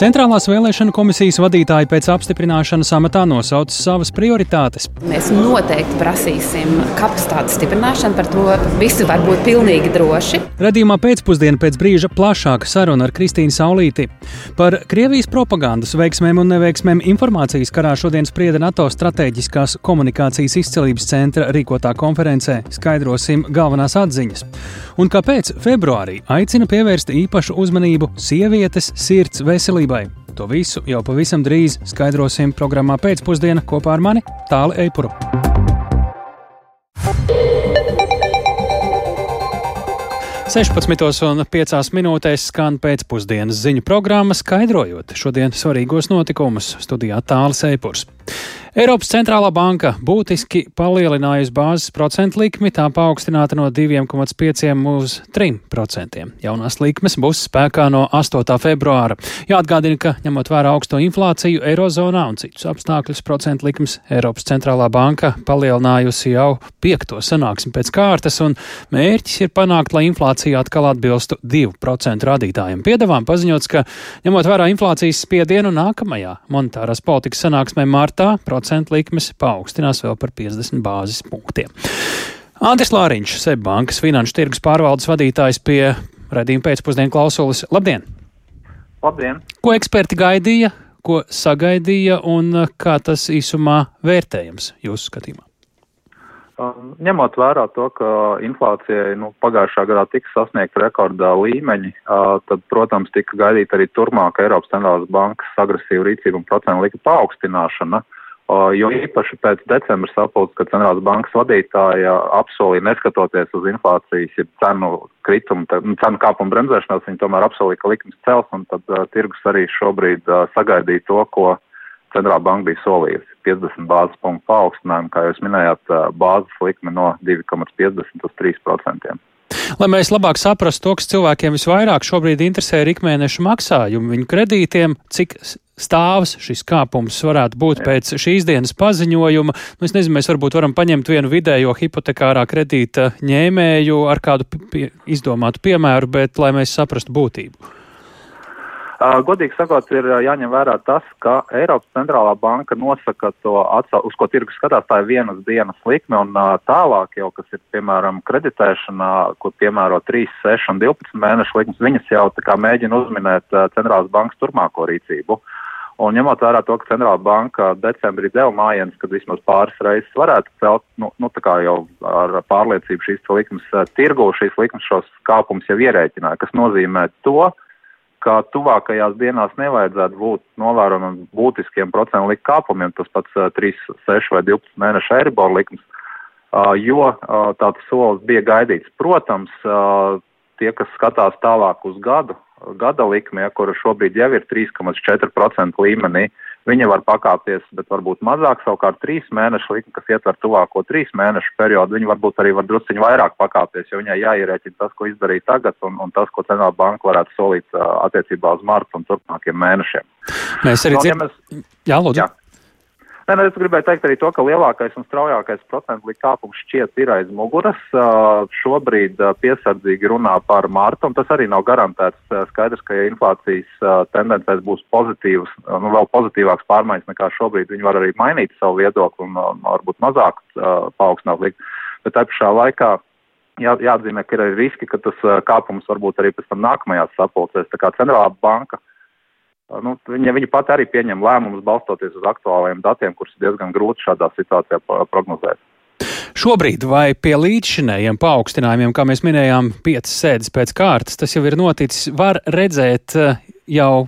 Centrālās vēlēšana komisijas vadītāji pēc apstiprināšanas amatā nosauca savas prioritātes. Mēs noteikti prasīsim kapacitātes stiprināšanu, par to visi var būt pilnīgi droši. Radījumā pēcpusdienā pēc brīža plašāka saruna ar Kristīnu Saulīti. Par Krievijas propagandas veiksmēm un neveiksmēm informācijas karā šodien sprieda NATO strateģiskās komunikācijas izcelības centra rīkotā konferencē. Skaidrosim galvenās atziņas. Un kāpēc februārī aicina pievērst īpašu uzmanību sievietes sirds veselībai veselībai. To visu jau pavisam drīz skaidrosim programmā pēcpusdienā kopā ar mani Tāli Eipuru. Sešpadsmitos un piecās minūtēs skan pēcpusdienas ziņu programma, skaidrojot šodienas svarīgos notikumus studijā Tālis Eipurs. Eiropas centrālā banka būtiski palielinājusi bāzes procentu likmi, tā paaugstināta no 2,5 uz 3%. Jaunās likmes būs spēkā no 8. februāra. Jāatgādina, ka ņemot vērā augsto inflāciju Eirozonā un citus apstākļus, procentu likmes Eiropas centrālā banka palielinājusi jau piekto sanāksmi pēc kārtas, un mērķis ir panākt, lai inflācija atkal atbilstu 2% rādītājiem. Piedevām paziņots, ka ņemot vērā inflācijas spiedienu nākamajā monetārās politikas sanāksmē martā, procentu likmes paaugstinās vēl par 50 bāzes punktiem. Andris Lāriņš, Seibankas finanšu tirgus pārvaldes vadītājs pie redzījuma pēcpusdienu klausulis. Labdien! Labdien! Ko eksperti gaidīja, ko sagaidīja un kā tas īsumā vērtējams jūsu skatījumā? Um, ņemot vērā to, ka inflācija nu, pagājušā gadā tika sasniegta rekordā līmeņi, uh, tad, protams, tika gaidīta arī turpmāk Eiropas centrālās bankas agresīva rīcība un procentu likuma paaugstināšana. Uh, Jo īpaši pēc decembra sapulces, kad centrālās bankas vadītāja apsolīja, neskatoties uz inflācijas, ja cenu kritumu, nu, cenu kāpumu bremzēšanās, viņi tomēr apsolīja, ka likmes cels, un tad uh, tirgus arī šobrīd sagaidīja to, ko centrālā banka bija solījusi - 50 bāzes punktu paaugstinājumu, kā jūs minējāt, bāzes likme no 2,50 uz 3%. Lai mēs labāk saprastu to, kas cilvēkiem visvairāk šobrīd interesē, ir ikmēneša maksājumi viņu kredītiem, cik stāvs šis kāpums varētu būt pēc šīs dienas paziņojuma. Nu, es nezinu, mēs varbūt varam paņemt vienu vidējo hipotekārā kredīta ņēmēju ar kādu pie, izdomātu piemēru, bet lai mēs saprastu būtību. Godīgi sakot, ir jāņem vērā tas, ka Eiropas centrālā banka nosaka to, atsau, uz ko tirgus skatās, tā ir vienas dienas likme, un tālāk jau, kas ir, piemēram, kreditēšanā, kur piemēro 3, 6 un 12 mēnešu likmes, viņas jau tā kā mēģina uzminēt centrālās bankas turpmāko rīcību. Un ņemot vērā to, ka centrālā banka decembrī deva mājienas, kad vismaz pāris reizes varētu celt, nu, nu tā kā jau ar pārliecību šīs likmes tirgu, šīs likmes šos kāpumus jau ierēķināja, kas nozīmē to, ka tuvākajās dienās nevajadzētu būt novērojamiem būtiskiem procentu likuma kāpumiem, tas pats 3, 6 vai 12 mēnešu eiribor likums, jo tāds solis bija gaidīts. Protams, tie, kas skatās tālāk uz gadu, gada likme, ja, kura šobrīd jau ir 3,4% līmenī, uh, Viņa var pakāpties, bet varbūt mazāk, savukārt trīs mēnešu likme, kas ietver tuvāko trīs mēnešu periodu, viņa varbūt arī var drusciņi vairāk pakāpties, jo viņai jāierēķina tas, ko izdarīja tagad un, un tas, ko centrāla banka varētu solīt attiecībā uz martu un turpmākiem mēnešiem. Mēs arī no, ja mēs... Jā, lūdzu. Jā. Nē, nē, es gribēju teikt arī to, ka lielākais un straujākais procentu likuma kāpums šķiet ir aiz muguras. Šobrīd piesardzīgi runā par mārtu, un tas arī nav garantēts. Skaidrs, ka ja inflācijas tendencēs būs pozitīvas, nu vēl pozitīvāks pārmaiņas nekā šobrīd, viņi var arī mainīt savu viedokli un, varbūt mazāk paaugstināt likmi. Bet tā pašā laikā jā, jāatzīmē, ka ir arī riski, ka tas kāpums varbūt arī pēc tam nākamajās sapulcēs. Tā kā centrālā banka nu, viņa, viņa pati arī pieņem lēmumus balstoties uz aktuāliem datiem, kurus diezgan grūti šādā situācijā prognozēt. Šobrīd vai pie līdzšinējiem paaugstinājumiem, kā mēs minējām, piecas sēdes pēc kārtas, tas jau ir noticis, var redzēt eh, jau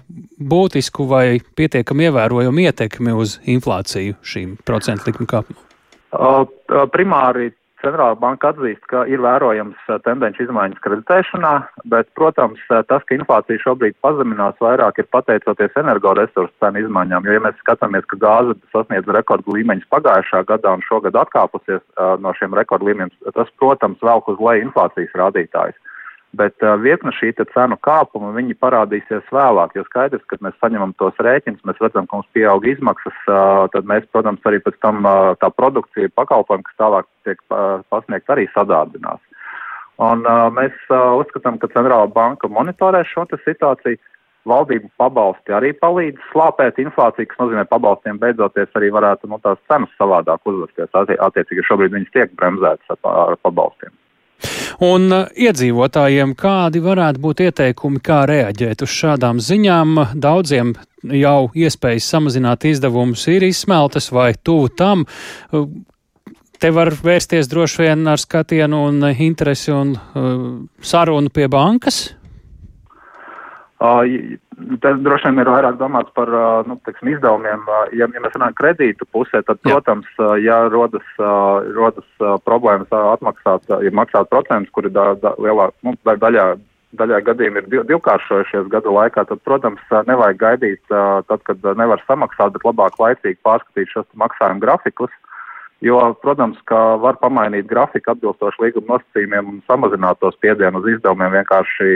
būtisku vai pietiekami ievērojumu ietekmi uz inflāciju šīm procentu likuma kāpumam? Primāri Centrāla banka atzīst, ka ir vērojams tendenci izmaiņas kreditēšanā, bet, protams, tas, ka inflācija šobrīd pazeminās vairāk, ir pateicoties energoresursu cenu izmaiņām, jo, ja mēs skatāmies, ka gāze sasniedz rekordu līmeņus pagājušā gadā un šogad atkāpusies uh, no šiem rekordu līmeņiem, tas, protams, velk uz leju inflācijas rādītājus bet uh, virkne šī cenu kāpuma viņi parādīsies vēlāk, jo skaidrs, ka mēs saņemam tos rēķinus, mēs redzam, ka mums pieaug izmaksas, uh, tad mēs, protams, arī pēc tam uh, tā produkcija pakalpojumi, kas tālāk tiek uh, pasniegt, arī sadārdinās. Un uh, mēs uh, uzskatām, ka centrāla banka monitorē šo situāciju. Valdību pabalsti arī palīdz slāpēt inflāciju, kas nozīmē pabalstiem beidzoties arī varētu nu, tās cenas savādāk uzvesties. Attiecīgi šobrīd viņas tiek bremzētas ar pabalstiem. Un uh, iedzīvotājiem kādi varētu būt ieteikumi, kā reaģēt uz šādām ziņām? Daudziem jau iespējas samazināt izdevumus ir izsmeltas vai tuvu tam. Uh, te var vērsties droši vien ar skatienu un interesi un uh, sarunu pie bankas. Tas droši vien ir vairāk domāts par nu, teksim, izdevumiem. Ja, ja mēs runājam kredītu pusē, tad, Jā. protams, ja rodas, rodas problēmas atmaksāt, ja maksāt procentus, kuri da, da, lielā, nu, daļā, daļā gadījumā ir div, divkāršojušies gadu laikā, tad, protams, nevajag gaidīt, tad, kad nevar samaksāt, bet labāk laicīgi pārskatīt šos maksājumu grafikus. Jo, protams, ka var pamainīt grafiku atbilstoši līguma nosacījumiem un samazināt to spiedienu uz izdevumiem vienkārši,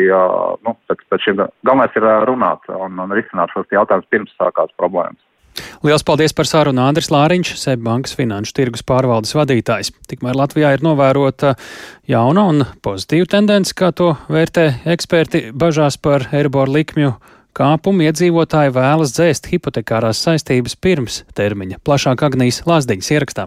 nu, pēc, pēc šim, galvenais ir runāt un, un risināt šos jautājumus pirms sākās problēmas. Lielas paldies par sarunu Andris Lāriņš, SEB bankas finanšu tirgus pārvaldes vadītājs. Tikmēr Latvijā ir novērota jauna un pozitīva tendence, kā to vērtē eksperti bažās par Eiriboru likmju kāpumu iedzīvotāji vēlas dzēst hipotekārās saistības pirms termiņa. Plašāk Agnijas Lāsdiņas ierakstā.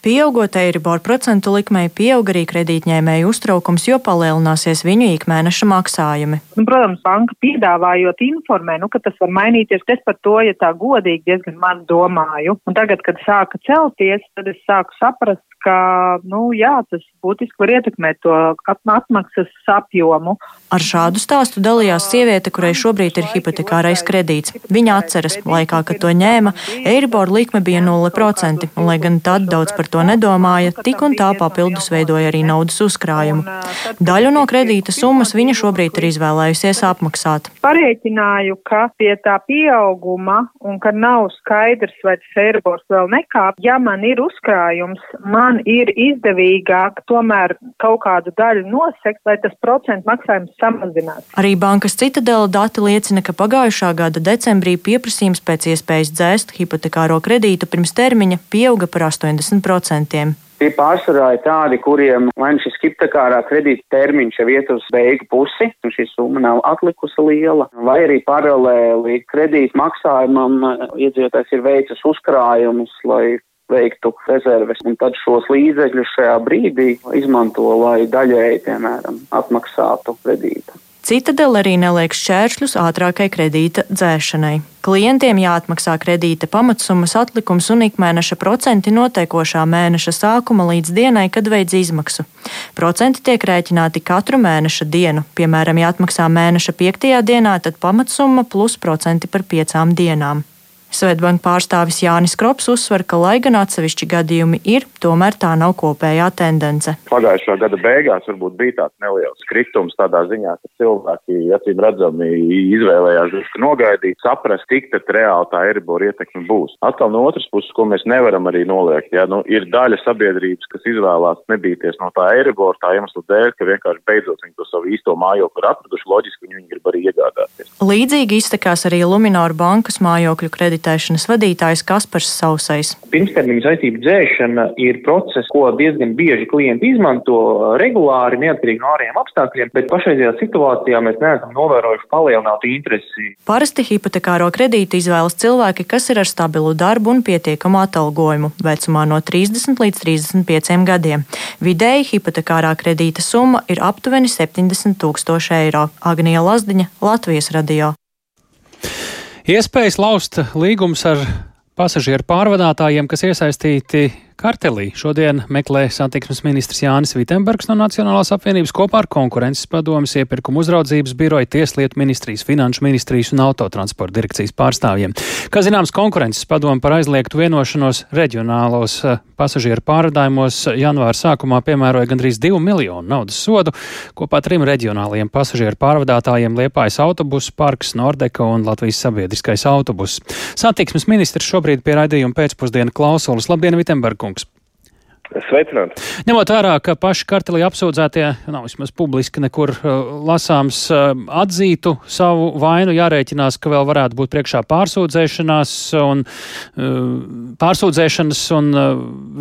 Pieaugot eiriboru procentu likmei, pieaug arī kredītņēmēju uztraukums, jo palielināsies viņu ikmēneša maksājumi. Nu, protams, banka piedāvājot informē, nu, ka tas var mainīties. Es par to, ja tā godīgi diezgan man domāju. Un tagad, kad sāka celties, tad es sāku saprast, ka, nu, jā, tas būtiski var ietekmēt to atmaksas apjomu. Ar šādu stāstu dalījās sieviete, kurai šobrīd ir hipotekārais kredīts. Viņa atceras, laikā, kad to ņēma, Eiribor likme bija 0%, un, lai gan tad daudz par to nedomāja, tik un tā papildus veidoja arī naudas uzkrājumu. Daļu no kredīta summas viņa šobrīd ir izvēlējusies apmaksāt. Parēķināju, ka pie tā pieauguma un ka nav skaidrs, vai tas Eiribors vēl nekāp, ja man ir uzkrājums, man man ir izdevīgāk tomēr kaut kādu daļu nosekt, lai tas procentu maksājums samazinās. Arī bankas citadela dati liecina, ka pagājušā gada decembrī pieprasījums pēc iespējas dzēst hipotekāro kredītu pirms termiņa pieauga par 80%. Tie pārsvarā ir tādi, kuriem vai nu šis hipotekārā kredīta termiņš jau iet uz beigu pusi, un šī summa nav atlikusi liela, vai arī paralēli kredīta maksājumam iedzīvotājs ir veicis uzkrājumus, lai veiktu rezerves, un tad šos līdzekļus šajā brīdī izmanto, lai daļēji, piemēram, atmaksātu kredītu. Citadela arī neliek šķēršļus ātrākai kredīta dzēšanai. Klientiem jāatmaksā kredīta pamatsummas atlikums un ikmēneša procenti noteikošā mēneša sākuma līdz dienai, kad veids izmaksu. Procenti tiek rēķināti katru mēneša dienu. Piemēram, ja atmaksā mēneša piektajā dienā, tad pamatsumma plus procenti par piecām dienām. Svetbanka pārstāvis Jānis Krops uzsver, ka, lai gan atsevišķi gadījumi ir, tomēr tā nav kopējā tendence. Pagājušā gada beigās varbūt bija tāds neliels kritums tādā ziņā, ka cilvēki, acīm redzami, izvēlējās drusku nogaidīt, saprast, cik tad reāli tā Eribora ietekme būs. Atkal no otras puses, ko mēs nevaram arī noliegt, ja nu, ir daļa sabiedrības, kas izvēlās nebīties no tā Eribora tā iemesla dēļ, ka vienkārši beidzot viņi to savu īsto mājokli ir atraduši, loģiski viņi grib arī iegādāties. Līdzīgi iztekās arī Lumināru bankas mājokļu kredītu kreditēšanas vadītājs Kaspars Sausais. Pirmstermiņa saistību dzēšana ir process, ko diezgan bieži klienti izmanto regulāri, neatkarīgi no ārējiem apstākļiem, bet pašreizajā situācijā mēs neesam novērojuši palielinātu interesi. Parasti hipotekāro kredītu izvēlas cilvēki, kas ir ar stabilu darbu un pietiekamu atalgojumu vecumā no 30 līdz 35 gadiem. Vidēji hipotekārā kredīta summa ir aptuveni 70 tūkstoši eiro. Agnija Lazdiņa, Latvijas radio. Iespējas laust līgumus ar pasažieru pārvadātājiem, kas iesaistīti Kartelī šodien meklē satiksmes ministrs Jānis Vitembērgs no Nacionālās apvienības kopā ar konkurences padomas iepirkumu uzraudzības biroju, tieslietu ministrijas, finanšu ministrijas un autotransporta direkcijas pārstāvjiem. Kā zināms, konkurences padoma par aizliegtu vienošanos reģionālos eh, pasažieru pārvadājumos janvāra sākumā piemēroja gandrīz 2 miljonu naudas sodu kopā trim reģionālajiem pasažieru pārvadātājiem Liepājas autobusu parks, Nordeka un Latvijas sabiedriskais autobus. Satiksmes ministrs šobrīd pie raidījuma pēcpusdienu klausulas. Labdien, Vitembērg! Kungs. Sveicināti! Ņemot vērā, ka paši kartelī apsūdzētie nav vismaz publiski nekur uh, lasāms uh, atzītu savu vainu, jārēķinās, ka vēl varētu būt priekšā pārsūdzēšanās un uh, pārsūdzēšanas un uh,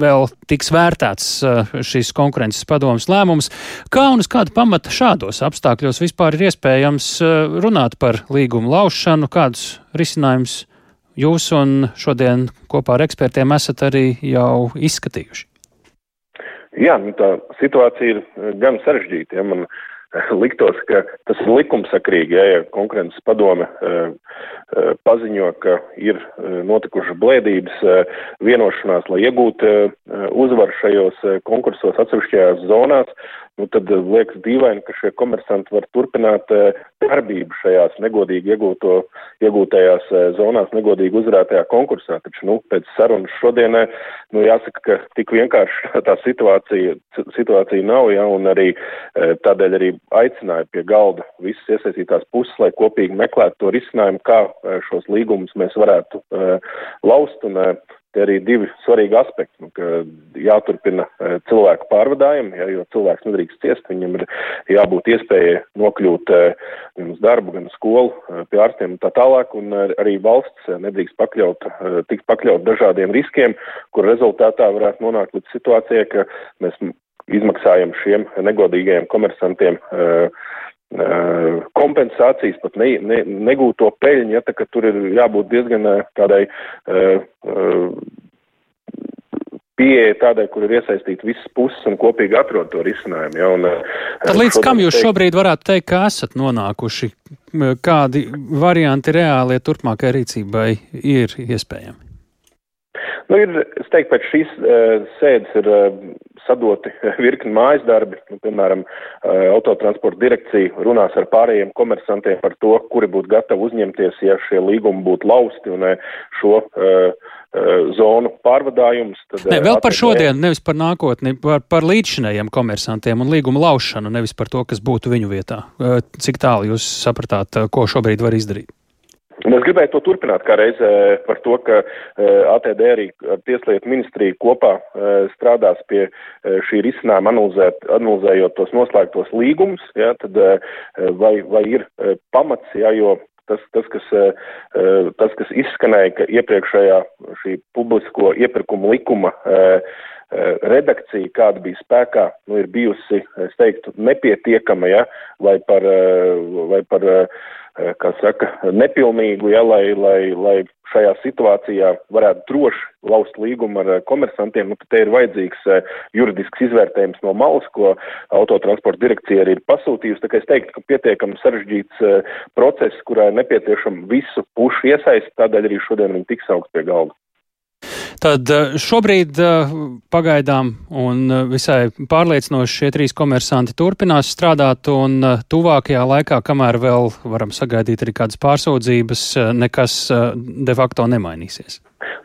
vēl tiks vērtēts uh, šīs konkurences padomas lēmums. Kā un uz kādu pamata šādos apstākļos vispār ir iespējams uh, runāt par līgumu laušanu, kādus risinājumus jūs un šodien kopā ar ekspertiem esat arī jau izskatījuši? Jā, nu tā situācija ir eh, gan sarežģīta. Ja man eh, liktos, ka tas ir likumsakrīgi, ja, ja konkurences padome uh, paziņo, ka ir notikušas blēdības vienošanās, lai iegūtu uzvaru šajos konkursos atsevišķajās zonās, nu tad eh, liekas dīvaini, ka šie komersanti var turpināt eh, darbību šajās negodīgi iegūto, iegūtajās eh, zonās, negodīgi uzvarētajā konkursā. Taču, nu, pēc sarunas šodienai, nu, jāsaka, ka tik vienkārši tā situācija, situācija nav, ja, un arī tādēļ arī aicināja pie galda visas iesaistītās puses, lai kopīgi meklētu to risinājumu, kā šos līgumus mēs varētu laust. Un, Te arī divi svarīgi aspekti, nu, ka jāturpina e, cilvēku pārvadājumi, ja, jo cilvēks nedrīkst ciest, viņam ir jābūt iespējai nokļūt e, gan uz darbu, gan skolu, e, pie ārstiem un tā tālāk, un arī valsts nedrīkst pakļaut, tikt pakļaut dažādiem riskiem, kur rezultātā varētu nonākt līdz situācijai, ka mēs izmaksājam šiem negodīgajiem komersantiem uh, kompensācijas, pat ne, ne, negūto peļņu, ja, tā, ka tur ir jābūt diezgan tādai uh, uh, pieeja tādai, kur ir iesaistīti visas puses un kopīgi atrod to risinājumu. Ja, un, Tad līdz kam jūs teikt... šobrīd varētu teikt, ka esat nonākuši? Kādi varianti reālie turpmākai rīcībai ir iespējami? Nu, ir, es teiktu, pēc šīs uh, sēdes ir uh, sadoti virkni mājas darbi. Nu, piemēram, uh, autotransporta direkcija runās ar pārējiem komersantiem par to, kuri būtu gatavi uzņemties, ja šie līgumi būtu lausti un uh, šo uh, zonu pārvadājumus. Ne, vēl par šodienu, nevis par nākotni, par, par līdzšinējiem komersantiem un līguma laušanu, nevis par to, kas būtu viņu vietā. Cik tālu jūs sapratāt, ko šobrīd var izdarīt? Mēs gribētu to turpināt kā reizē par to, ka ATD arī ar Tieslietu ministriju kopā strādās pie šī risinājuma, analizēt, analizējot tos noslēgtos līgumus, ja, tad vai, vai ir pamats, ja, jo tas, tas, kas, tas, kas izskanēja, ka iepriekšējā šī publisko iepirkumu likuma redakcija, kāda bija spēkā, nu, ir bijusi, es teiktu, nepietiekama, ja, vai par, vai par Eh, kā saka, nepilnīgu, ja, lai, lai, lai šajā situācijā varētu droši laust līgumu ar eh, komersantiem, nu, te ir vajadzīgs eh, juridisks izvērtējums no malas, ko autotransporta direkcija arī ir pasūtījusi. Tā kā es teiktu, ka pietiekami sarežģīts process, kurā ir nepieciešama visu pušu iesaist, tādēļ arī šodien viņi tiks augt pie galda. Tad eh, šobrīd eh, pagaidām un eh, visai pārliecinoši šie trīs komersanti turpinās strādāt, un tuvākajā laikā, kamēr vēl varam sagaidīt arī kādas pārsūdzības, nekas de facto nemainīsies.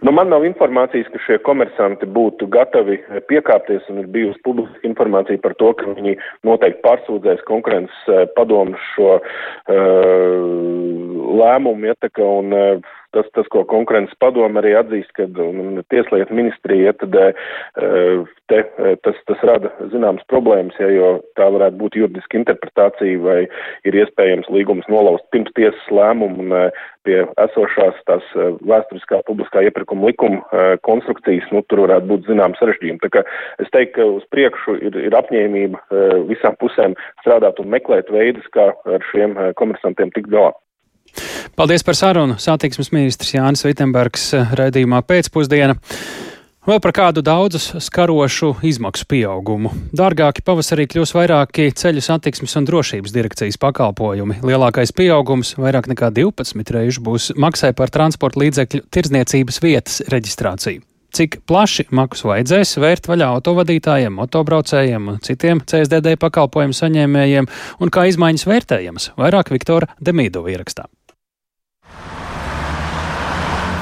Nu, man nav informācijas, ka šie komersanti būtu gatavi piekāpties, un ir bijusi publiska informācija par to, ka viņi noteikti pārsūdzēs konkurences padomu šo uh, lēmumu, ja, un uh, tas, tas, ko konkurences padoma arī atzīst, ka tieslietu ministrija, tad eh, te, eh, tas, tas rada zināmas problēmas, ja, jo tā varētu būt juridiska interpretācija vai ir iespējams līgums nolaust pirms tiesas lēmumu un eh, pie esošās tās vēsturiskā publiskā iepirkuma likuma konstrukcijas, nu, tur varētu būt zinām sarežģījumi. Tā kā es teiktu, ka uz priekšu ir, ir apņēmība visām pusēm strādāt un meklēt veidus, kā ar šiem komersantiem tikt galā. Paldies par sarunu. Satiksmes ministrs Jānis Vitenbergs eh, raidījumā pēcpusdiena. Vēl par kādu daudzus skarošu izmaksu pieaugumu. Dārgāki pavasarī kļūs vairāki ceļu satiksmes un drošības direkcijas pakalpojumi. Lielākais pieaugums, vairāk nekā 12 reižu, būs maksai par transporta līdzekļu tirdzniecības vietas reģistrāciju. Cik plaši maksu vajadzēs vērt vaļā autovadītājiem, motobraucējiem un citiem CSDD pakalpojumu saņēmējiem un kā izmaiņas vērtējamas, vairāk Viktora Demīdova ierakstā.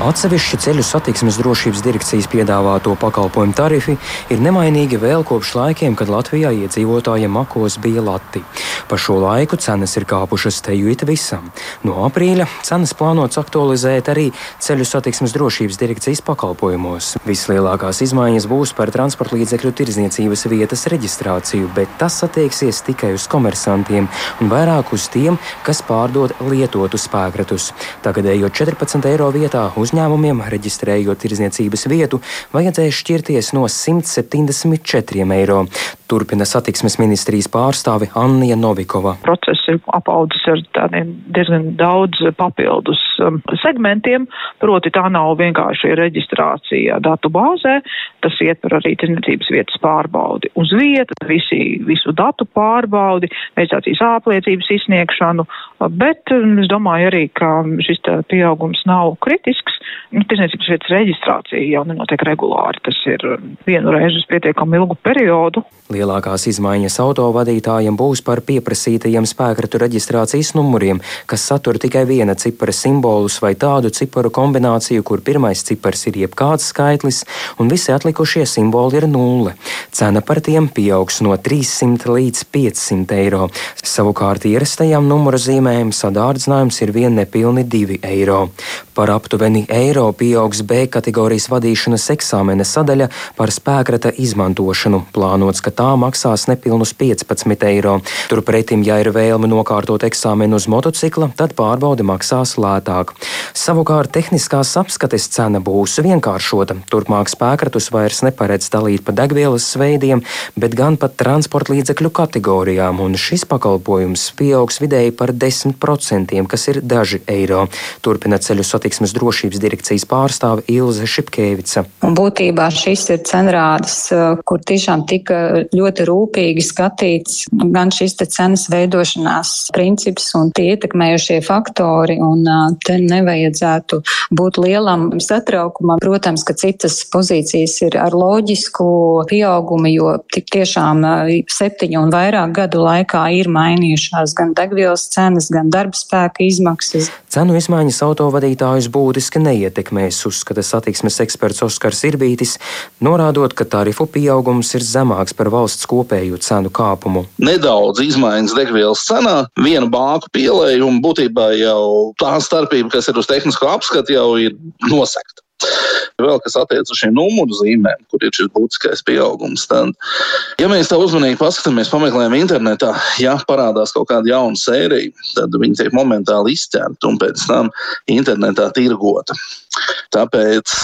Atsevišķi ceļu satiksmes drošības direkcijas piedāvāto pakalpojumu tarifi ir nemainīgi vēl kopš laikiem, kad Latvijā iedzīvotājiem makos bija lati. Pa šo laiku cenas ir kāpušas teju it visam. No aprīļa cenas plānots aktualizēt arī ceļu satiksmes drošības direkcijas pakalpojumos. Vislielākās izmaiņas būs par transporta līdzekļu tirdzniecības vietas reģistrāciju, bet tas attieksies tikai uz komersantiem un vairāk uz tiem, kas pārdod lietotu spēkratus. Tagadējo 14 eiro vietā uzņēmumiem, reģistrējot tirdzniecības vietu, vajadzēs šķirties no 174 eiro. Turpina satiksmes ministrijas pārstāve Anna Novikova. Process ir apaudzis ar tādiem diezgan daudz papildus um, segmentiem, proti tā nav vienkārši reģistrācija datu bāzē, tas ietver arī tirdzniecības vietas pārbaudi uz vietas, visi, visu datu pārbaudi, reģistrācijas apliecības izsniegšanu, bet um, es domāju arī, ka šis pieaugums nav kritisks. Nu, Tiesniecības vietas reģistrācija jau nenotiek regulāri. Tas ir vienu reizi uz pietiekami ilgu periodu. Lielākās izmaiņas autovadītājiem būs par pieprasītajiem spēkratu reģistrācijas numuriem, kas satur tikai viena cipara simbolus vai tādu ciparu kombināciju, kur pirmais cipars ir jebkāds skaitlis, un visi atlikušie simboli ir nulle. Cena par tiem pieaugs no 300 līdz 500 eiro. Savukārt ierastajām numuru zīmēm sadārdzinājums ir vien nepilni 2 eiro. Par aptuveni eiro pieaugs B kategorijas vadīšanas eksāmena sadaļa par spēkrata izmantošanu. Plānots, ka tā maksās nepilnus 15 eiro. Turpretim, ja ir vēlme nokārtot eksāmenu uz motocikla, tad pārbaude maksās lētāk. Savukārt tehniskās apskates cena būs vienkāršota. Turpmāk spēkratus vairs neparedz dalīt pa degvielas veidiem, bet gan pa transporta līdzekļu kategorijām, un šis pakalpojums pieaugs vidēji par 10%, kas ir daži eiro. Turpina ceļu satiksmes drošības direkcijas pārstāve Ilze Šipkevica. Būtībā šis ir cenrādes, eh, kur tiešām tika ļoti rūpīgi skatīts gan šis te cenas veidošanās princips un tie ietekmējušie faktori, un eh, te nevajadzētu būt lielam satraukumam. Protams, ka citas pozīcijas ir ar loģisku pieaugumu, jo tik tiešām eh, septiņu un vairāk gadu laikā ir mainījušās gan degvielas cenas, gan darba spēka izmaksas. Cenu izmaiņas autovadītājus būtiski neietekmēs, uzskata satiksmes eksperts Oskars Irbītis, norādot, ka tarifu pieaugums ir zemāks par valsts kopējo cenu kāpumu. Nedaudz izmaiņas degvielas cenā, vienu bāku pielējumu būtībā jau tā starpība, kas ir uz tehnisko apskatu, jau ir nosekta. Vēl kas attiecas uz šīm numuru zīmēm, kur ir šis būtiskais pieaugums, tad, ja mēs tā uzmanīgi paskatāmies, pameklējam internetā, ja parādās kaut kāda jauna sērija, tad viņi tiek momentāli izķerti un pēc tam internetā tirgota. Tāpēc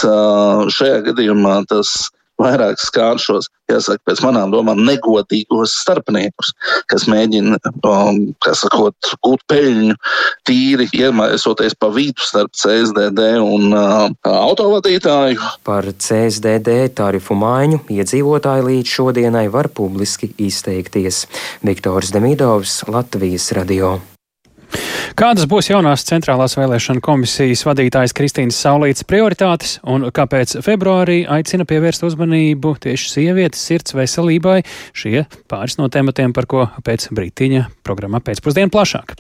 šajā gadījumā tas vairāk skār šos, jāsaka, pēc manām domām, negodīgos starpniekus, kas mēģina, um, kas sakot, gūt peļņu tīri iemaisoties pa vidu starp CSDD un uh, autovadītāju. Par CSDD tarifu maiņu iedzīvotāji līdz šodienai var publiski izteikties. Viktors Demidovs, Latvijas radio. Kādas būs jaunās centrālās vēlēšana komisijas vadītājas Kristīnas Saulītas prioritātes un kāpēc februārī aicina pievērst uzmanību tieši sievietes sirds veselībai? Šie pāris no tematiem, par ko pēc brītiņa programmā pēcpusdienu plašāk.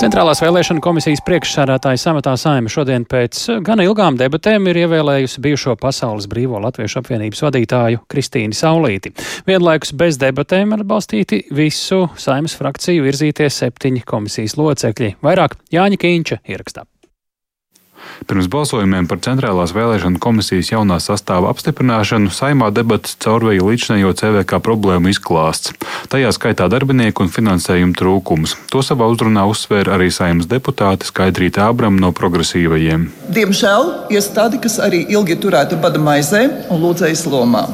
Centrālās vēlēšana komisijas priekšsādātāja samatā saima šodien pēc gana ilgām debatēm ir ievēlējusi bijušo Pasaules Brīvo Latviešu apvienības vadītāju Kristīnu Saulīti. Vienlaikus bez debatēm atbalstīti visu saimas frakciju virzītie septiņi komisijas locekļi. Vairāk Jāņa Kīņča ierakstā. Pirms balsojumiem par Centrālās vēlēšana komisijas jaunā sastāva apstiprināšanu saimā debatas caurvēja līdzinējo CVK problēmu izklāsts. Tajā skaitā darbinieku un finansējumu trūkums. To savā uzrunā uzsvēra arī saimas deputāte Skaidrīta Abram no progresīvajiem. Diemžēl iestādi, kas arī ilgi turēta bada maizē un lūdzējas lomā.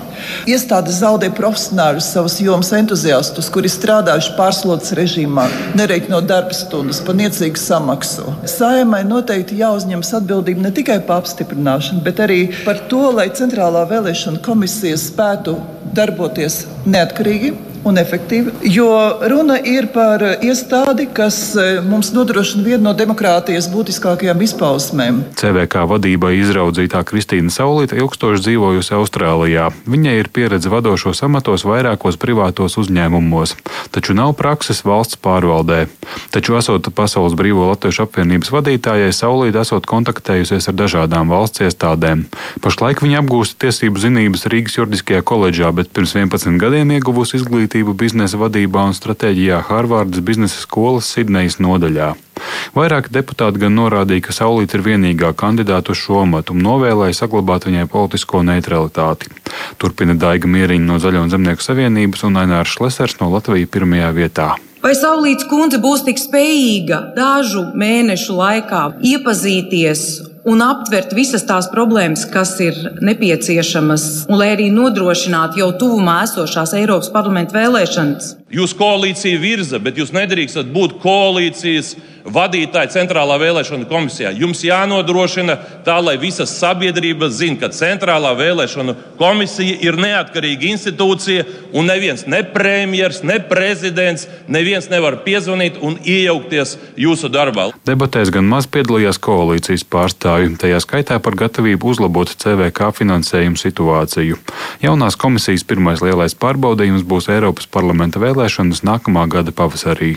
Iestāde zaudē profesionāļus, savus jomas entuziastus, kuri strādājuši pārslodzes režīmā, nereikinot darba stundas par niecīgu samaksu. Saimai noteikti jāuzņemas atbildība ne tikai par apstiprināšanu, bet arī par to, lai Centrālā vēlēšana komisija spētu darboties neatkarīgi un efektīvi, jo runa ir par iestādi, kas e, mums nodrošina vienu no demokrātijas būtiskākajām izpausmēm. CVK vadībai izraudzītā Kristīna Saulīta ilgstoši dzīvojusi Austrālijā. Viņai ir pieredze vadošos amatos vairākos privātos uzņēmumos, taču nav prakses valsts pārvaldē. Taču, esot Pasaules Brīvo Latviešu apvienības vadītājai, Saulīta esot kontaktējusies ar dažādām valsts iestādēm. Pašlaik viņa apgūst tiesību zinības Rīgas juridiskajā koledžā, bet pirms 11 gadiem ieguvusi izglītību biznesa vadībā un stratēģijā Harvardas biznesa skolas Sidnejas nodaļā. Vairāki deputāti gan norādīja, ka Saulīte ir vienīgā kandidāta uz šo amatu un novēlēja saglabāt viņai politisko neutralitāti. Turpina Daiga Mieriņa no Zaļo un Zemnieku savienības un Ainārs Šlesers no Latvijas pirmajā vietā. Vai Saulītas kundze būs tik spējīga dažu mēnešu laikā iepazīties un aptvert visas tās problēmas, kas ir nepieciešamas, un lai arī nodrošinātu jau tuvumā esošās Eiropas parlamenta vēlēšanas? Jūs koalīcija virza, bet jūs nedrīkstat būt koalīcijas vadītāji centrālā vēlēšana komisijā. Jums jānodrošina tā, lai visa sabiedrība zinātu, ka centrālā vēlēšana komisija ir neatkarīga institūcija un neviens, ne premjers, ne prezidents, neviens nevar piezvanīt un iejaukties jūsu darbā. Debatēs gan maz piedalījās koalīcijas pārstāvji, tajā skaitā par gatavību uzlabot CVK finansējumu situāciju. Jaunās komisijas pirmais lielais pārbaudījums būs Eiropas parlamenta vēlēšanas nākamā gada pavasarī.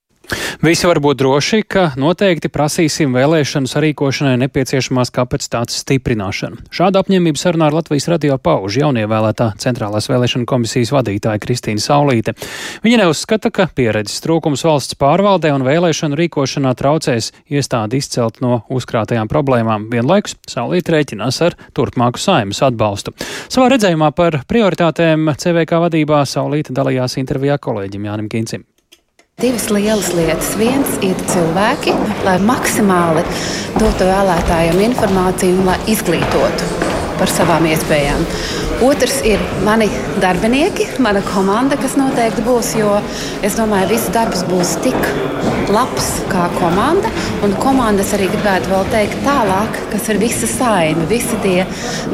Visi var būt droši, ka noteikti prasīsim vēlēšanu sarīkošanai nepieciešamās kapacitātes stiprināšanu. Šādu apņēmību sarunā ar Latvijas radio pauž jaunievēlētā centrālās vēlēšana komisijas vadītāja Kristīna Saulīte. Viņa neuzskata, ka pieredzes trūkums valsts pārvaldē un vēlēšanu rīkošanā traucēs iestādi izcelt no uzkrātajām problēmām. Vienlaikus Saulīte rēķinās ar turpmāku saimas atbalstu. Savā redzējumā par prioritātēm CVK vadībā Saulīte dalījās intervijā kolēģim Jānim Kincim. Divas lielas lietas. Viens ir cilvēki, lai maksimāli dotu vēlētājiem informāciju un lai izglītotu par savām iespējām. Otrs ir mani darbinieki, mana komanda, kas noteikti būs, jo es domāju, ka viss darbs būs tik labs kā komanda. Un komandas arī gribētu vēl teikt tālāk, kas ir visa saima, visi tie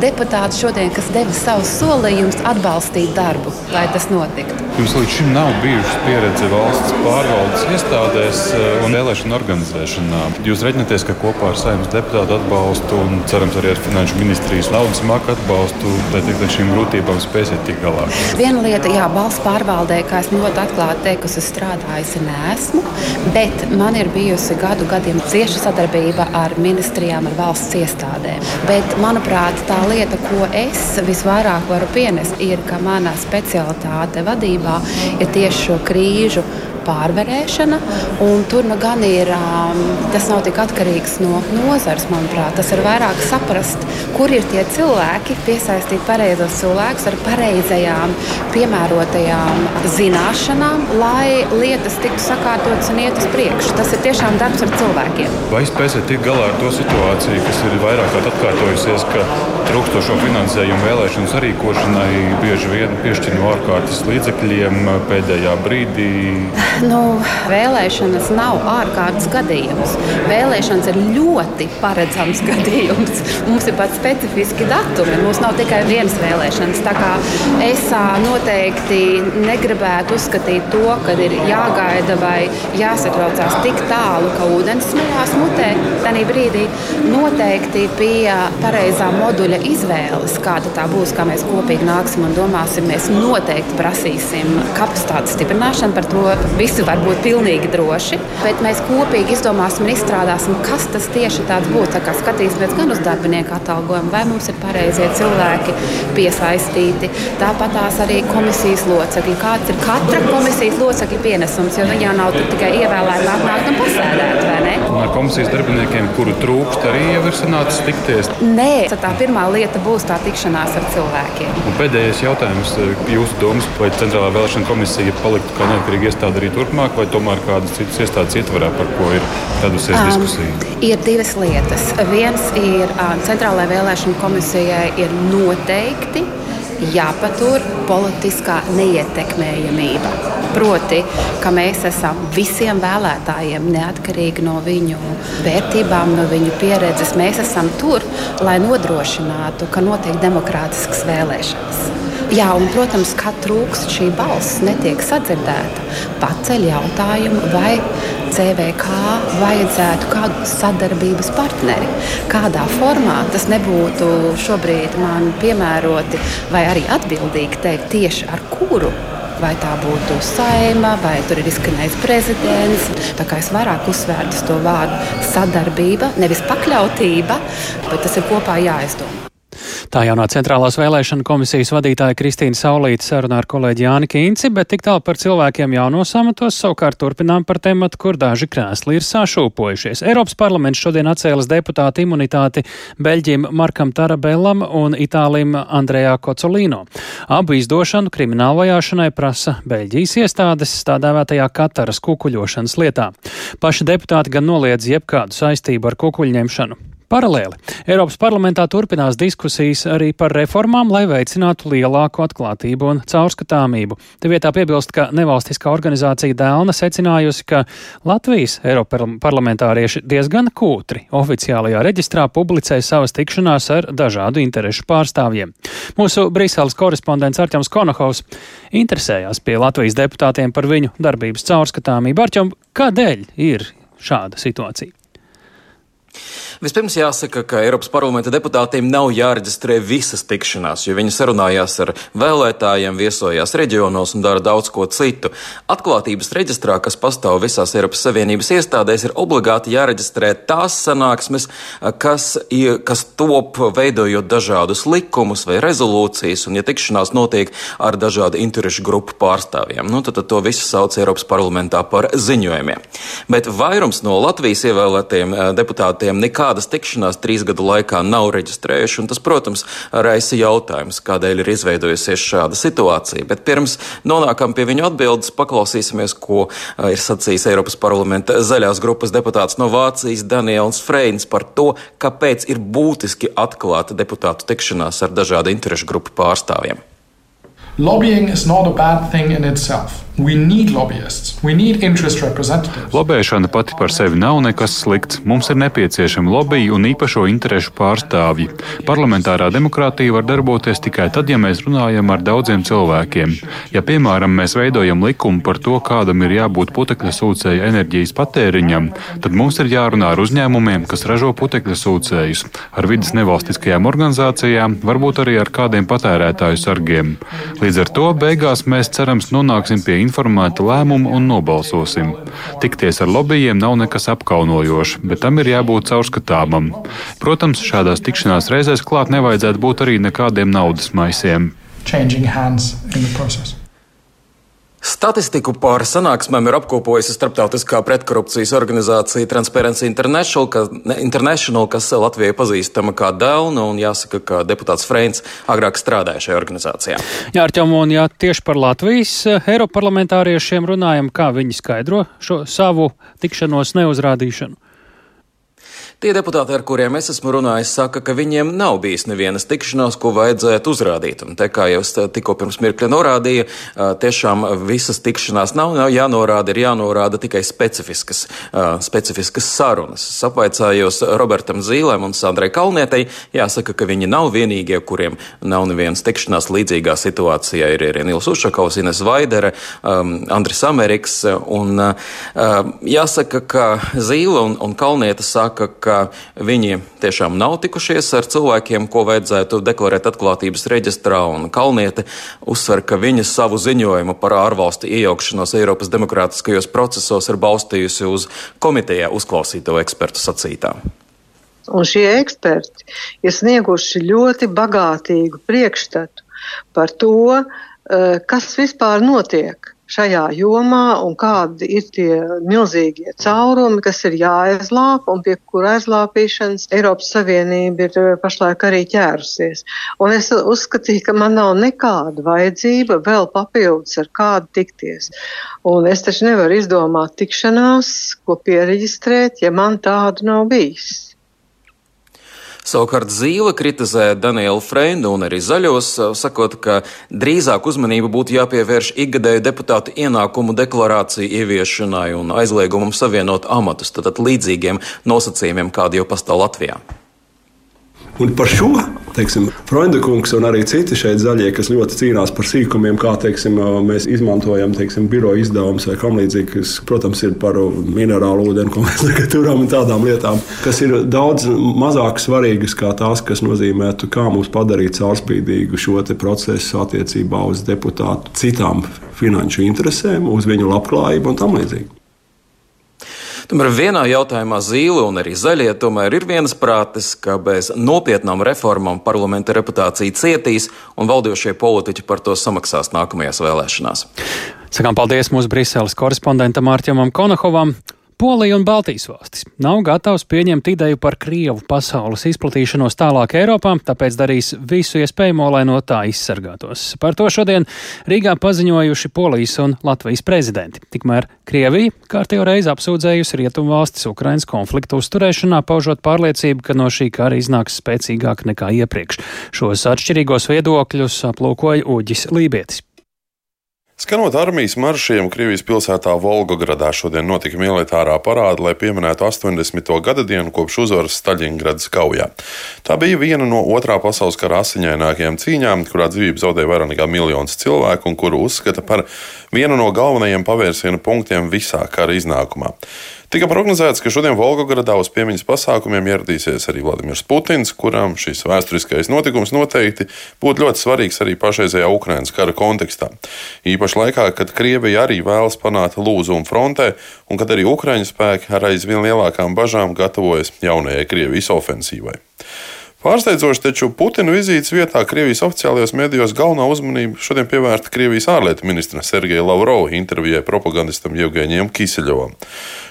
deputāti šodien, kas deva savus solījumus atbalstīt darbu, lai tas notiktu. Jums līdz šim nav bijušas pieredze valsts pārvaldes iestādēs eh, un vēlēšanu organizēšanā. Jūs reiķināties, ka kopā ar saimnes deputātu atbalstu un cerams arī ar finanšu ministrijas naudas maka atbalstu, tad ar šīm grūtībām spēsiet tikt galā. Viena lieta, jā, valsts pārvaldē, kā es ļoti atklāti teikusi, es strādājusi nesmu, bet man ir bijusi gadu gadiem cieša sadarbība ar ministrijām, ar valsts iestādēm. Bet, manuprāt, tā lieta, ko es visvairāk varu pienest, ir, ka mana specialitāte sabiedrībā ir tieši šo krīžu pārvarēšana. Tur nu gan ir tas nav tik atkarīgs no nozares, manuprāt. Tas ir vairāk saprast, kur ir tie cilvēki, piesaistīt pareizos cilvēkus ar pareizajām, piemērotajām zināšanām, lai lietas tiktu sakārtotas un iet uz priekšu. Tas ir tiešām darbs ar cilvēkiem. Vai spēsiet tikt galā ar to situāciju, kas ir vairāk kārt atkārtojusies, ka trūkstošo finansējumu vēlēšanu sarīkošanai bieži vien piešķir no ārkārtas līdzekļiem pēdējā brīdī? Nu, vēlēšanas nav ārkārtas gadījums. Vēlēšanas ir ļoti paredzams gadījums. Mums ir pat specifiski datumi. Mums nav tikai vienas vēlēšanas. Es noteikti negribētu uzskatīt to, ka ir jāgaida vai jāsatraucās tik tālu, ka ūdens smilās mutē. Tanī brīdī noteikti pie pareizā moduļa izvēles, kāda tā būs, kā mēs kopīgi nāksim un domāsim, mēs noteikti prasīsim kapacitātes stiprināšanu par to visi var būt pilnīgi droši, bet mēs kopīgi izdomāsim un izstrādāsim, kas tas tieši tāds būs. Tā kā skatīsimies gan uz darbinieku atalgojumu, vai mums ir pareizie cilvēki piesaistīti. Tāpat tās arī komisijas locekļi. Kāds ir katra komisijas locekļa pienesums, jo jau nav tikai ievēlēti atnākt un pasēdēt, vai? Un ar komisijas darbiniekiem, kuru trūkst, arī jau ir sanācis tikties? Nē, tā pirmā lieta būs tā tikšanās ar cilvēkiem. Un pēdējais jautājums. Jūsu domas, vai Centrālā vēlēšana komisija paliktu kā neatkarīga iestāde arī turpmāk, vai tomēr kādas citas iestādes ietvarā, par ko ir radusies um, diskusija? Ir divas lietas. Viens ir Centrālajai vēlēšana komisijai ir noteikti jāpatur politiskā neietekmējamība. Proti, ka mēs esam visiem vēlētājiem, neatkarīgi no viņu vērtībām, no viņu pieredzes, mēs esam tur, lai nodrošinātu, ka notiek demokrātiskas vēlēšanas. Jā, un, protams, kā trūkst šī balss, netiek sadzirdēta. Paceļ jautājumu, vai CVK vajadzētu kādu sadarbības partneri. Kādā formā tas nebūtu šobrīd man piemēroti vai arī atbildīgi teikt tieši ar kuru vai tā būtu saima, vai tur ir izskanējis prezidents. Tā kā es vairāk uzsvērtu to vārdu sadarbība, nevis pakļautība, bet tas ir kopā jāizdomā. Tā jaunā centrālās vēlēšana komisijas vadītāja Kristīna Saulīta sarunā ar kolēģi Jāni Kīnci, bet tik tālu par cilvēkiem jaunos amatos savukārt turpinām par tematu, kur daži krēsli ir sašūpojušies. Eiropas parlaments šodien atcēlas deputāta imunitāti Beļģim Markam Tarabellam un Itālim Andrejā Kocolīno. Abu izdošanu kriminālu vajāšanai prasa Beļģijas iestādes tā dēvētajā Kataras kukuļošanas lietā. Paši deputāti gan noliedz jebkādu saistību ar kukuļņemšanu. Paralēli Eiropas parlamentā turpinās diskusijas arī par reformām, lai veicinātu lielāku atklātību un caurskatāmību. Te vietā piebilst, ka nevalstiskā organizācija Dēlna secinājusi, ka Latvijas Eiroparlamentārieši diezgan kūtri oficiālajā reģistrā publicē savas tikšanās ar dažādu interešu pārstāvjiem. Mūsu Brīseles korespondents Arķems Konohovs interesējās pie Latvijas deputātiem par viņu darbības caurskatāmību. Arķem, kādēļ ir šāda situācija? Vispirms jāsaka, ka Eiropas parlamenta deputātiem nav jāreģistrē visas tikšanās, jo viņi sarunājās ar vēlētājiem, viesojās reģionos un dara daudz ko citu. Atklātības reģistrā, kas pastāv visās Eiropas Savienības iestādēs, ir obligāti jāreģistrē tās sanāksmes, kas, kas top veidojot dažādus likumus vai rezolūcijas, un ja tikšanās notiek ar dažādu interešu grupu pārstāvjiem, nu, tad, tad to visu sauc Eiropas parlamentā par ziņojumiem. Bet vairums no Latvijas ievēlētiem eh, deputātiem nekā nekādas tikšanās trīs gadu laikā nav reģistrējuši. Tas, protams, raisa jautājums, kādēļ ir izveidojusies šāda situācija. Bet pirms nonākam pie viņu atbildes, paklausīsimies, ko ir sacījis Eiropas parlamenta zaļās grupas deputāts no Vācijas Daniels Freins par to, kāpēc ir būtiski atklāt deputātu tikšanās ar dažādu interešu grupu pārstāvjiem. Lobbying is not a bad thing in itself. Lobēšana pati par sevi nav nekas slikts. Mums ir nepieciešami lobby un īpašo interešu pārstāvji. Parlamentārā demokrātija var darboties tikai tad, ja mēs runājam ar daudziem cilvēkiem. Ja, piemēram, mēs veidojam likumu par to, kādam ir jābūt putekļa sūcēja enerģijas patēriņam, tad mums ir jārunā ar uzņēmumiem, kas ražo putekļa sūcējus, ar vidas nevalstiskajām organizācijām, varbūt arī ar kādiem patērētāju sargiem. Līdz ar to beigās mēs cerams nonāksim pie informēta lēmuma un nobalsosim. Tikties ar lobbyiem nav nekas apkaunojošs, bet tam ir jābūt caurskatāmam. Protams, šādās tikšanās reizēs klāt nevajadzētu būt arī nekādiem naudas maisiem. Changing hands in the process. Statistiku par sanāksmēm ir apkopojusi starptautiskā pretkorupcijas organizācija Transparency International, ka, International kas Latvijai pazīstama kā Dēlna, un jāsaka, ka deputāts Freins agrāk strādāja šajā organizācijā. Jā, Arķom, un jā, tieši par Latvijas eh, Eiroparlamentāriešiem runājam, kā viņi skaidro šo savu tikšanos neuzrādīšanu. Tie deputāti, ar kuriem es esmu runājis, saka, ka viņiem nav bijis nevienas tikšanās, ko vajadzētu uzrādīt. Un te, kā jau es tikko pirms mirkļa norādīju, tiešām visas tikšanās nav, nav jānorāda, ir jānorāda tikai specifiskas, specifiskas sarunas. Es apvaicājos Robertam Zīlēm un Sandrai Kalnietei, jāsaka, ka viņi nav vienīgie, kuriem nav nevienas tikšanās līdzīgā situācijā. Ir arī Nils Ušakovs, Ines Vaidere, um, Andris Ameriks. Un, uh, jāsaka, ka Zīle un, un Kalnieta saka, ka viņi tiešām nav tikušies ar cilvēkiem, ko vajadzētu deklarēt atklātības reģistrā, un Kalniete uzsver, ka viņa savu ziņojumu par ārvalstu iejaukšanos Eiropas demokrātiskajos procesos ir balstījusi uz komitejā uzklausīto ekspertu sacītā. Un šie eksperti ir snieguši ļoti bagātīgu priekšstatu par to, eh, kas vispār notiek šajā jomā un kādi ir tie milzīgie caurumi, kas ir jāaizlāp un pie kura aizlāpīšanas Eiropas Savienība ir eh, pašlaik arī ķērusies. Un es uzskatīju, ka man nav nekāda vajadzība vēl papildus ar kādu tikties. Un es taču nevaru izdomāt tikšanās, ko pieregistrēt, ja man tādu nav bijis. Savukārt Zīle kritizē Danielu Freindu un arī zaļos, sakot, ka drīzāk uzmanība būtu jāpievērš ikgadēju deputātu ienākumu deklarāciju ieviešanai un aizliegumam savienot amatus, tātad līdzīgiem nosacījumiem, kādi jau pastāv Latvijā. Un par šo teiksim, Freunde kungs un arī citi šeit zaļie, kas ļoti cīnās par sīkumiem, kā teiksim, mēs izmantojam teiksim, biroja izdevumus vai kam līdzīgi, kas, protams, ir par minerālu ūdeni, ko mēs tagad turam un tādām lietām, kas ir daudz mazāk svarīgas kā tās, kas nozīmētu, kā mums padarīt caurspīdīgu šo procesu attiecībā uz deputātu citām finanšu interesēm, uz viņu labklājību un tam līdzīgi. Tomēr vienā jautājumā zīle un arī zaļie tomēr ir viensprātis, ka bez nopietnām reformām parlamenta reputācija cietīs un valdījošie politiķi par to samaksās nākamajās vēlēšanās. Sakām paldies mūsu Briseles korespondentam Mārķamam Konahovam. Polija un Baltijas valstis nav gatavs pieņemt ideju par Krievu pasaules izplatīšanos tālāk Eiropā, tāpēc darīs visu iespējamo, lai no tā izsargātos. Par to šodien Rīgā paziņojuši Polijas un Latvijas prezidenti. Tikmēr Krievija kārtējo reizi apsūdzējusi Rietumvalstis Ukrainas konfliktu uzturēšanā, paužot pārliecību, ka no šī kara iznāks spēcīgāk nekā iepriekš. Šos atšķirīgos viedokļus aplūkoja Uģis Lībietis. Skanot armijas maršiem, Krievijas pilsētā Volgogradā šodien notika militārā parāda, lai pieminētu 80. gada dienu kopš uzvaras Staļingradas kaujā. Tā bija viena no otrā pasaules kara asiņainākajām cīņām, kurā dzīvību zaudēja vairāk nekā miljons cilvēku un kuru uzskata par vienu no galvenajiem pavērsienu punktiem visā kara iznākumā. Tika prognozēts, ka šodien Volgogradā uz piemiņas pasākumiem ieradīsies arī Vladimirs Putins, kuram šis vēsturiskais notikums noteikti būtu ļoti svarīgs arī pašreizējā Ukrainas kara kontekstā. Īpaši laikā, kad Krievija arī vēlas panākt lūzumu frontē, un kad arī Ukraiņu spēki ar aizvien lielākām bažām gatavojas jaunajai Krievijas ofensīvai. Pārsteidzoši, taču Putina vizītes vietā Krievijas oficiālajos medijos galvenā uzmanība šodien pievērsta Krievijas ārlietu ministra Sergeja Lavrova intervijai propagandistam Jevgeņiem Kiseļovam.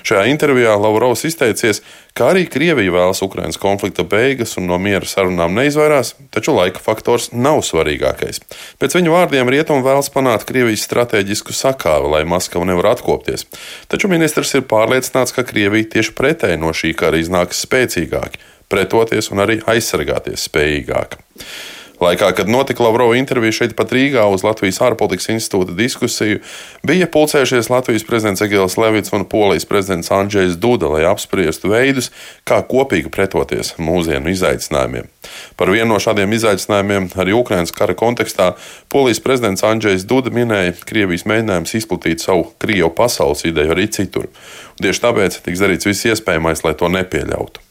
Šajā intervijā Lavrovs izteicies, ka arī Krievija vēlas Ukrainas konflikta beigas un no miera sarunām neizvairās, taču laika faktors nav svarīgākais. Pēc viņa vārdiem Rietumi vēlas panākt Krievijas stratēģisku sakāvi, lai Maskava nevar atkopties. Taču ministrs ir pārliecināts, ka Krievija tieši pretēji no šī kara iznāks spēcīgāki pretoties un arī aizsargāties spējīgāk. Laikā, kad notika Lavrova intervija šeit pat Rīgā uz Latvijas ārpolitikas institūta diskusiju, bija pulcējušies Latvijas prezidents Egils Levits un Polijas prezidents Andrzejs Duda, lai apspriestu veidus, kā kopīgi pretoties mūsdienu izaicinājumiem. Par vienu no šādiem izaicinājumiem arī Ukrainas kara kontekstā Polijas prezidents Andrzejs Duda minēja Krievijas mēģinājumus izplatīt savu Krievu pasaules ideju arī citur. Tieši tāpēc tiks darīts viss iespējamais, lai to nepieļautu.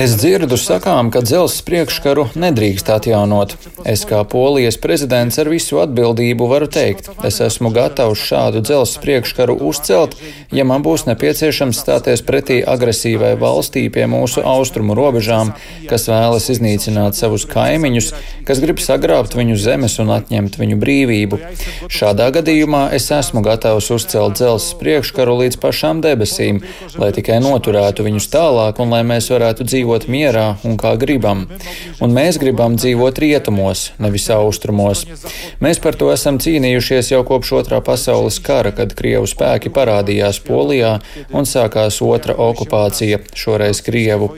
Es dzirdu sakām, ka dzelzs priekškaru nedrīkst atjaunot. Es kā polijas prezidents ar visu atbildību varu teikt, es esmu gatavs šādu dzelzs priekškaru uzcelt, ja man būs nepieciešams stāties pretī agresīvai valstī pie mūsu austrumu robežām, kas vēlas iznīcināt savus kaimiņus, kas grib sagrābt viņu zemes un atņemt viņu brīvību. Šādā gadījumā es es esmu gatavs uzcelt dzelzs priekškaru līdz pašām debesīm, lai tikai noturētu viņus tālāk un lai mēs varētu dzīvot mierā un kā gribam. Un mēs gribam dzīvot rietumos, nevis austrumos. Mēs par to esam cīnījušies jau kopš otrā pasaules kara, kad Krievu spēki parādījās Polijā un sākās otra okupācija, šoreiz Krievu.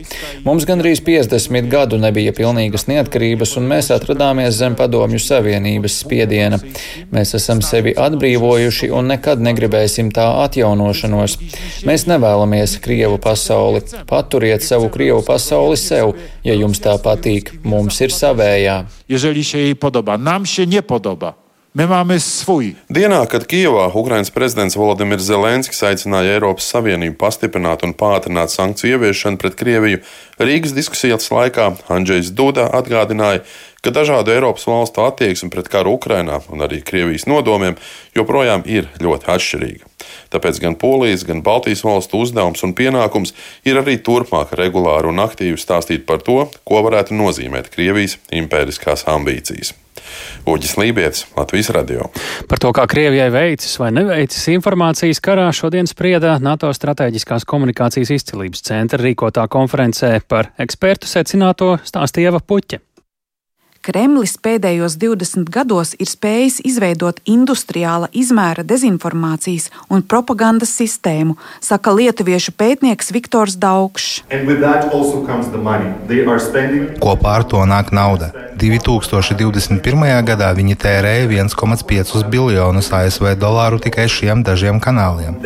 Mums gandrīz 50 gadu nebija pilnīgas neatkarības, un mēs atradāmies zem padomju savienības spiediena. Mēs esam sevi atbrīvojuši un nekad negribēsim tā atjaunošanos. Mēs nevēlamies Krievu pasauli. Paturiet savu Krievu pasauli sev, ja jums tā patīk. Mums ir savējā. Jeżeli się jej podoba, nam się nie podoba. Dienā, kad Kijavā Ukrainas prezidents Volodimirs Zelenskis aicināja Eiropas Savienību pastiprināt un pātrināt sankciju ieviešanu pret Krieviju, Rīgas diskusijas laikā Andrzejs Duda atgādināja, ka dažādu Eiropas valstu attieksme pret karu Ukrainā un arī Krievijas nodomiem joprojām ir ļoti atšķirīga. Tāpēc gan Polijas, gan Baltijas valstu uzdevums un pienākums ir arī turpmāk regulāri un aktīvi stāstīt par to, ko varētu nozīmēt Krievijas impēriskās ambīcijas. Uģis Lībijams, Latvijas radio. Par to, kā Krievijai veicis vai neveicis informācijas karā, šodien sprieda NATO strateģiskās komunikācijas izcilības centra rīkotā konferencē par ekspertu secināto stāstīja Eva Puķa. Kremlis pēdējos 20 gados ir spējis izveidot industriāla izmēra dezinformācijas un propagandas sistēmu, saka lietuviešu pētnieks Viktors Daugšs. Kopā ar to nāk nauda. 2021. gadā viņi tērēja 1,5 biljonus ASV dolāru tikai šiem dažiem kanāliem.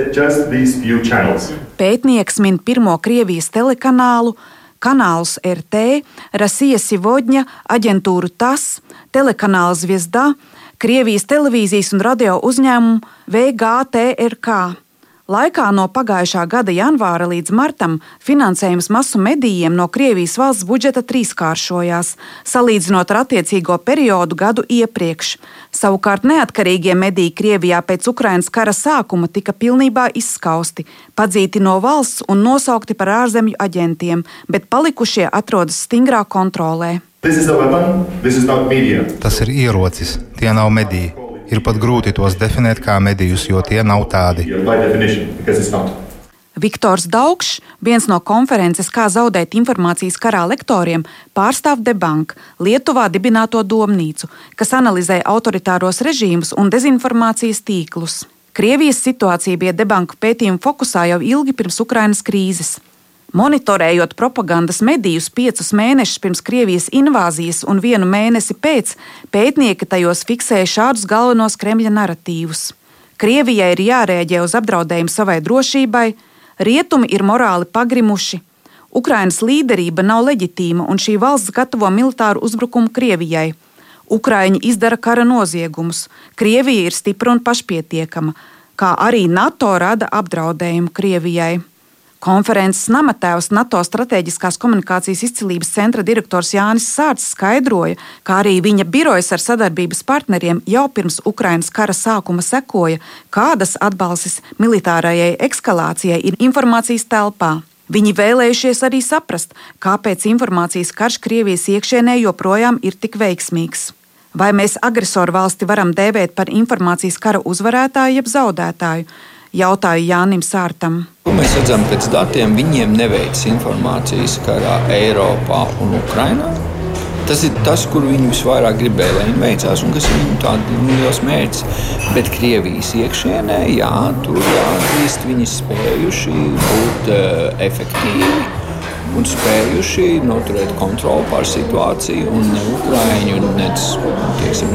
Pētnieks min pirmo Krievijas telekanālu, kanālus RT, Rasija Sivodņa, aģentūru TAS, telekanāla Zviezda, Krievijas televīzijas un radio uzņēmumu VGTRK. Laikā no pagājušā gada janvāra līdz martam finansējums masu medijiem no Krievijas valsts budžeta trīskāršojās, salīdzinot ar attiecīgo periodu gadu iepriekš. Savukārt neatkarīgie mediji Krievijā pēc Ukrainas kara sākuma tika pilnībā izskausti, padzīti no valsts un nosaukti par ārzemju aģentiem, bet palikušie atrodas stingrā kontrolē. Tas ir ierocis, tie nav mediji. Ir pat grūti tos definēt kā medijus, jo tie nav tādi. Viktors Daugšs, viens no konferences Kā zaudēt informācijas karā lektoriem, pārstāv Debank, Lietuvā dibināto domnīcu, kas analizē autoritāros režīmus un dezinformācijas tīklus. Krievijas situācija bija Debanka pētījuma fokusā jau ilgi pirms Ukrainas krīzes. Monitorējot propagandas medijus piecus mēnešus pirms Krievijas invāzijas un vienu mēnesi pēc, pētnieki tajos fiksēja šādus galvenos Kremļa narratīvus. Krievijai ir jārēģē uz apdraudējumu savai drošībai, rietumi ir morāli pagrimuši, Ukrainas līderība nav leģitīma un šī valsts gatavo militāru uzbrukumu Krievijai. Ukraiņi izdara kara noziegumus, Krievija ir stipra un pašpietiekama, kā arī NATO rada apdraudējumu Krievijai. Konferences namatēvs NATO strateģiskās komunikācijas izcilības centra direktors Jānis Sārts skaidroja, ka arī viņa birojas ar sadarbības partneriem jau pirms Ukrainas kara sākuma sekoja, kādas atbalstis militārajai eskalācijai ir informācijas telpā. Viņi vēlējušies arī saprast, kāpēc informācijas karš Krievijas iekšienē joprojām ir tik veiksmīgs. Vai mēs agresoru valsti varam dēvēt par informācijas kara uzvarētāju jeb zaudētāju? Jautāju Jānim Sārtam. Mēs redzam, ka pēc datiem viņiem neveic informācijas karā Eiropā un Ukrainā. Tas ir tas, kur viņi visvairāk gribēja, lai viņi veicās, un kas ir viņu tāds liels mērķis. Bet Krievijas iekšienē, jā, tur jāatzīst, viņi spējuši būt uh, efektīvi un spējuši noturēt kontroli pār situāciju. Un ne Ukrāņu, ne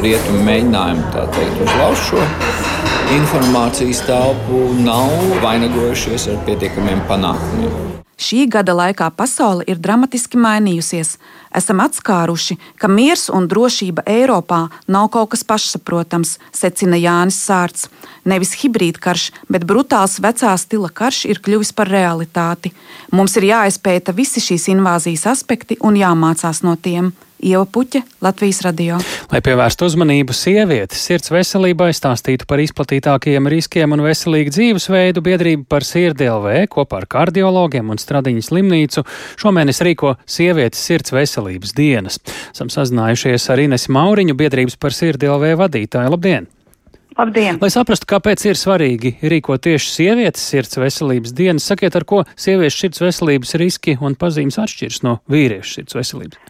rietumu mēģinājumu teikt, uzlauzt šo informācijas telpu nav vainagojušies ar pietiekamiem panākumiem. Šī gada laikā pasaule ir dramatiski mainījusies. Esam atskāruši, ka miers un drošība Eiropā nav kaut kas pašsaprotams, secina Jānis Sārts. Nevis hibrīdkarš, bet brutāls vecā stila karš ir kļuvis par realitāti. Mums ir jāizpēta visi šīs invāzijas aspekti un jāmācās no tiem. Ieva Puķa, Latvijas radio. Lai pievērstu uzmanību sievietes sirds veselībai, stāstītu par izplatītākajiem riskiem un veselīgu dzīvesveidu, biedrība par sirdi.lv kopā ar kardiologiem un Stradiņas slimnīcu šomēnes rīko sievietes sirds veselības dienas. Esam sazinājušies ar Ines Mauriņu, biedrības par sirdi.lv vadītāju. Labdien! Labdien! Lai saprastu, kāpēc ir svarīgi rīkot tieši sievietes sirds veselības dienas, sakiet, ar ko sieviešu sirds veselības riski un pazīmes atšķiras no vīriešu sirds veselības.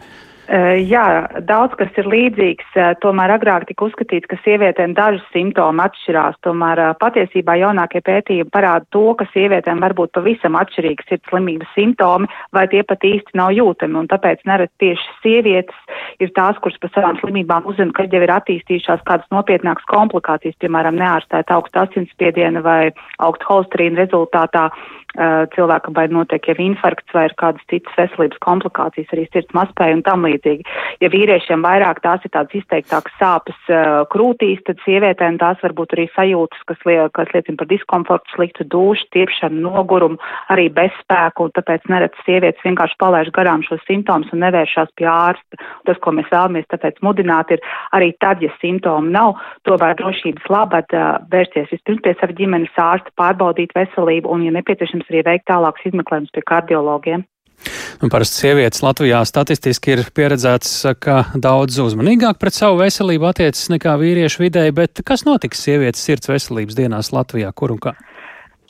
Eh, jā, daudz kas ir līdzīgs. Eh, tomēr agrāk tika uzskatīts, ka sievietēm daži simptomi atšķirās. Tomēr eh, patiesībā jaunākie pētījumi parāda to, ka sievietēm var būt pavisam atšķirīgi sirds slimības simptomi, vai tie pat īsti nav jūtami. Un tāpēc nerad tieši sievietes ir tās, kuras par savām slimībām uzzina, kad jau ir attīstījušās kādas nopietnākas komplikācijas, piemēram, neārstēt augstu asinsspiedienu vai augstu holesterīnu rezultātā cilvēkam vai notiek jau infarkts vai ir kādas citas veselības komplikācijas, arī sirds mazspēja un tam līdzīgi. Ja vīriešiem vairāk tās ir tādas izteiktākas sāpes krūtīs, tad sievietēm tās varbūt arī sajūtas, kas, lie, kas liecina par diskomfortu, sliktu dušu, tiepšanu, nogurumu, arī bezspēku, un tāpēc neredz sievietes vienkārši palaiž garām šos simptomus un nevēršās pie ārsta. Tas, ko mēs vēlamies tāpēc mudināt, ir arī tad, ja simptomi nav, to var drošības labad vērsties vispirms pie sava ģimenes ārsta, pārbaudīt veselību un, ja nepieciešams, nepieciešams arī veikt tālākus izmeklējumus pie kardiologiem. Un parasti sievietes Latvijā statistiski ir pieredzētas, ka daudz uzmanīgāk pret savu veselību attiecas nekā vīriešu vidēji, bet kas notiks sievietes sirds veselības dienās Latvijā, kur un kā?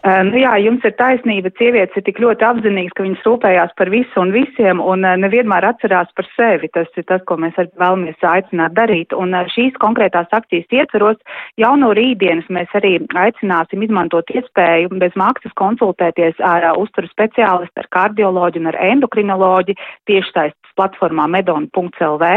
Nu jā, jums ir taisnība, sievietes ir tik ļoti apzinīgas, ka viņas rūpējās par visu un visiem un nevienmēr atcerās par sevi. Tas ir tas, ko mēs vēlamies aicināt darīt. Un šīs konkrētās akcijas ietveros jau no rītdienas mēs arī aicināsim izmantot iespēju bez maksas konsultēties ar uzturu speciālistu, ar kardioloģu un ar endokrinoloģi tiešsaistes platformā medon.lv.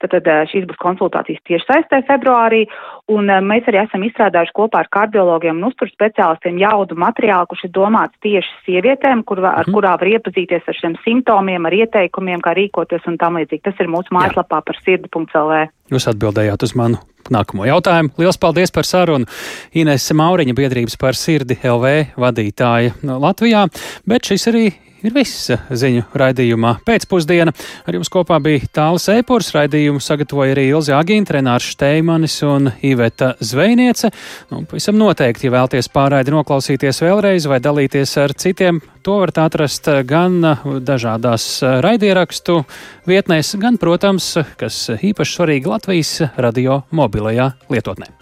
Tad šīs būs konsultācijas tiešsaistē februārī. Un mēs arī esam izstrādājuši kopā ar kardiologiem un uzturu speciālistiem jaudu tādu materiālu, kurš ir domāts tieši sievietēm, kur, ar Mhm. kurā var iepazīties ar šiem simptomiem, ar ieteikumiem, kā rīkoties un tam līdzīgi. Tas ir mūsu mājaslapā par sirdi.lv. Jūs atbildējāt uz manu nākamo jautājumu. Lielas paldies par sarunu. Ines Mauriņa biedrības par sirdi LV vadītāja Latvijā, bet šis arī ir viss ziņu raidījumā pēcpusdiena. Ar jums kopā bija Tāls Eipurs, raidījumu sagatavoja arī Ilzi Agīna, Renārs Šteimanis un Iveta Zvejniece. Nu, pavisam noteikti, ja vēlties pārraidi noklausīties vēlreiz vai dalīties ar citiem, to varat atrast gan dažādās raidierakstu vietnēs, gan, protams, kas īpaši svarīgi Latvijas radio mobilajā lietotnē.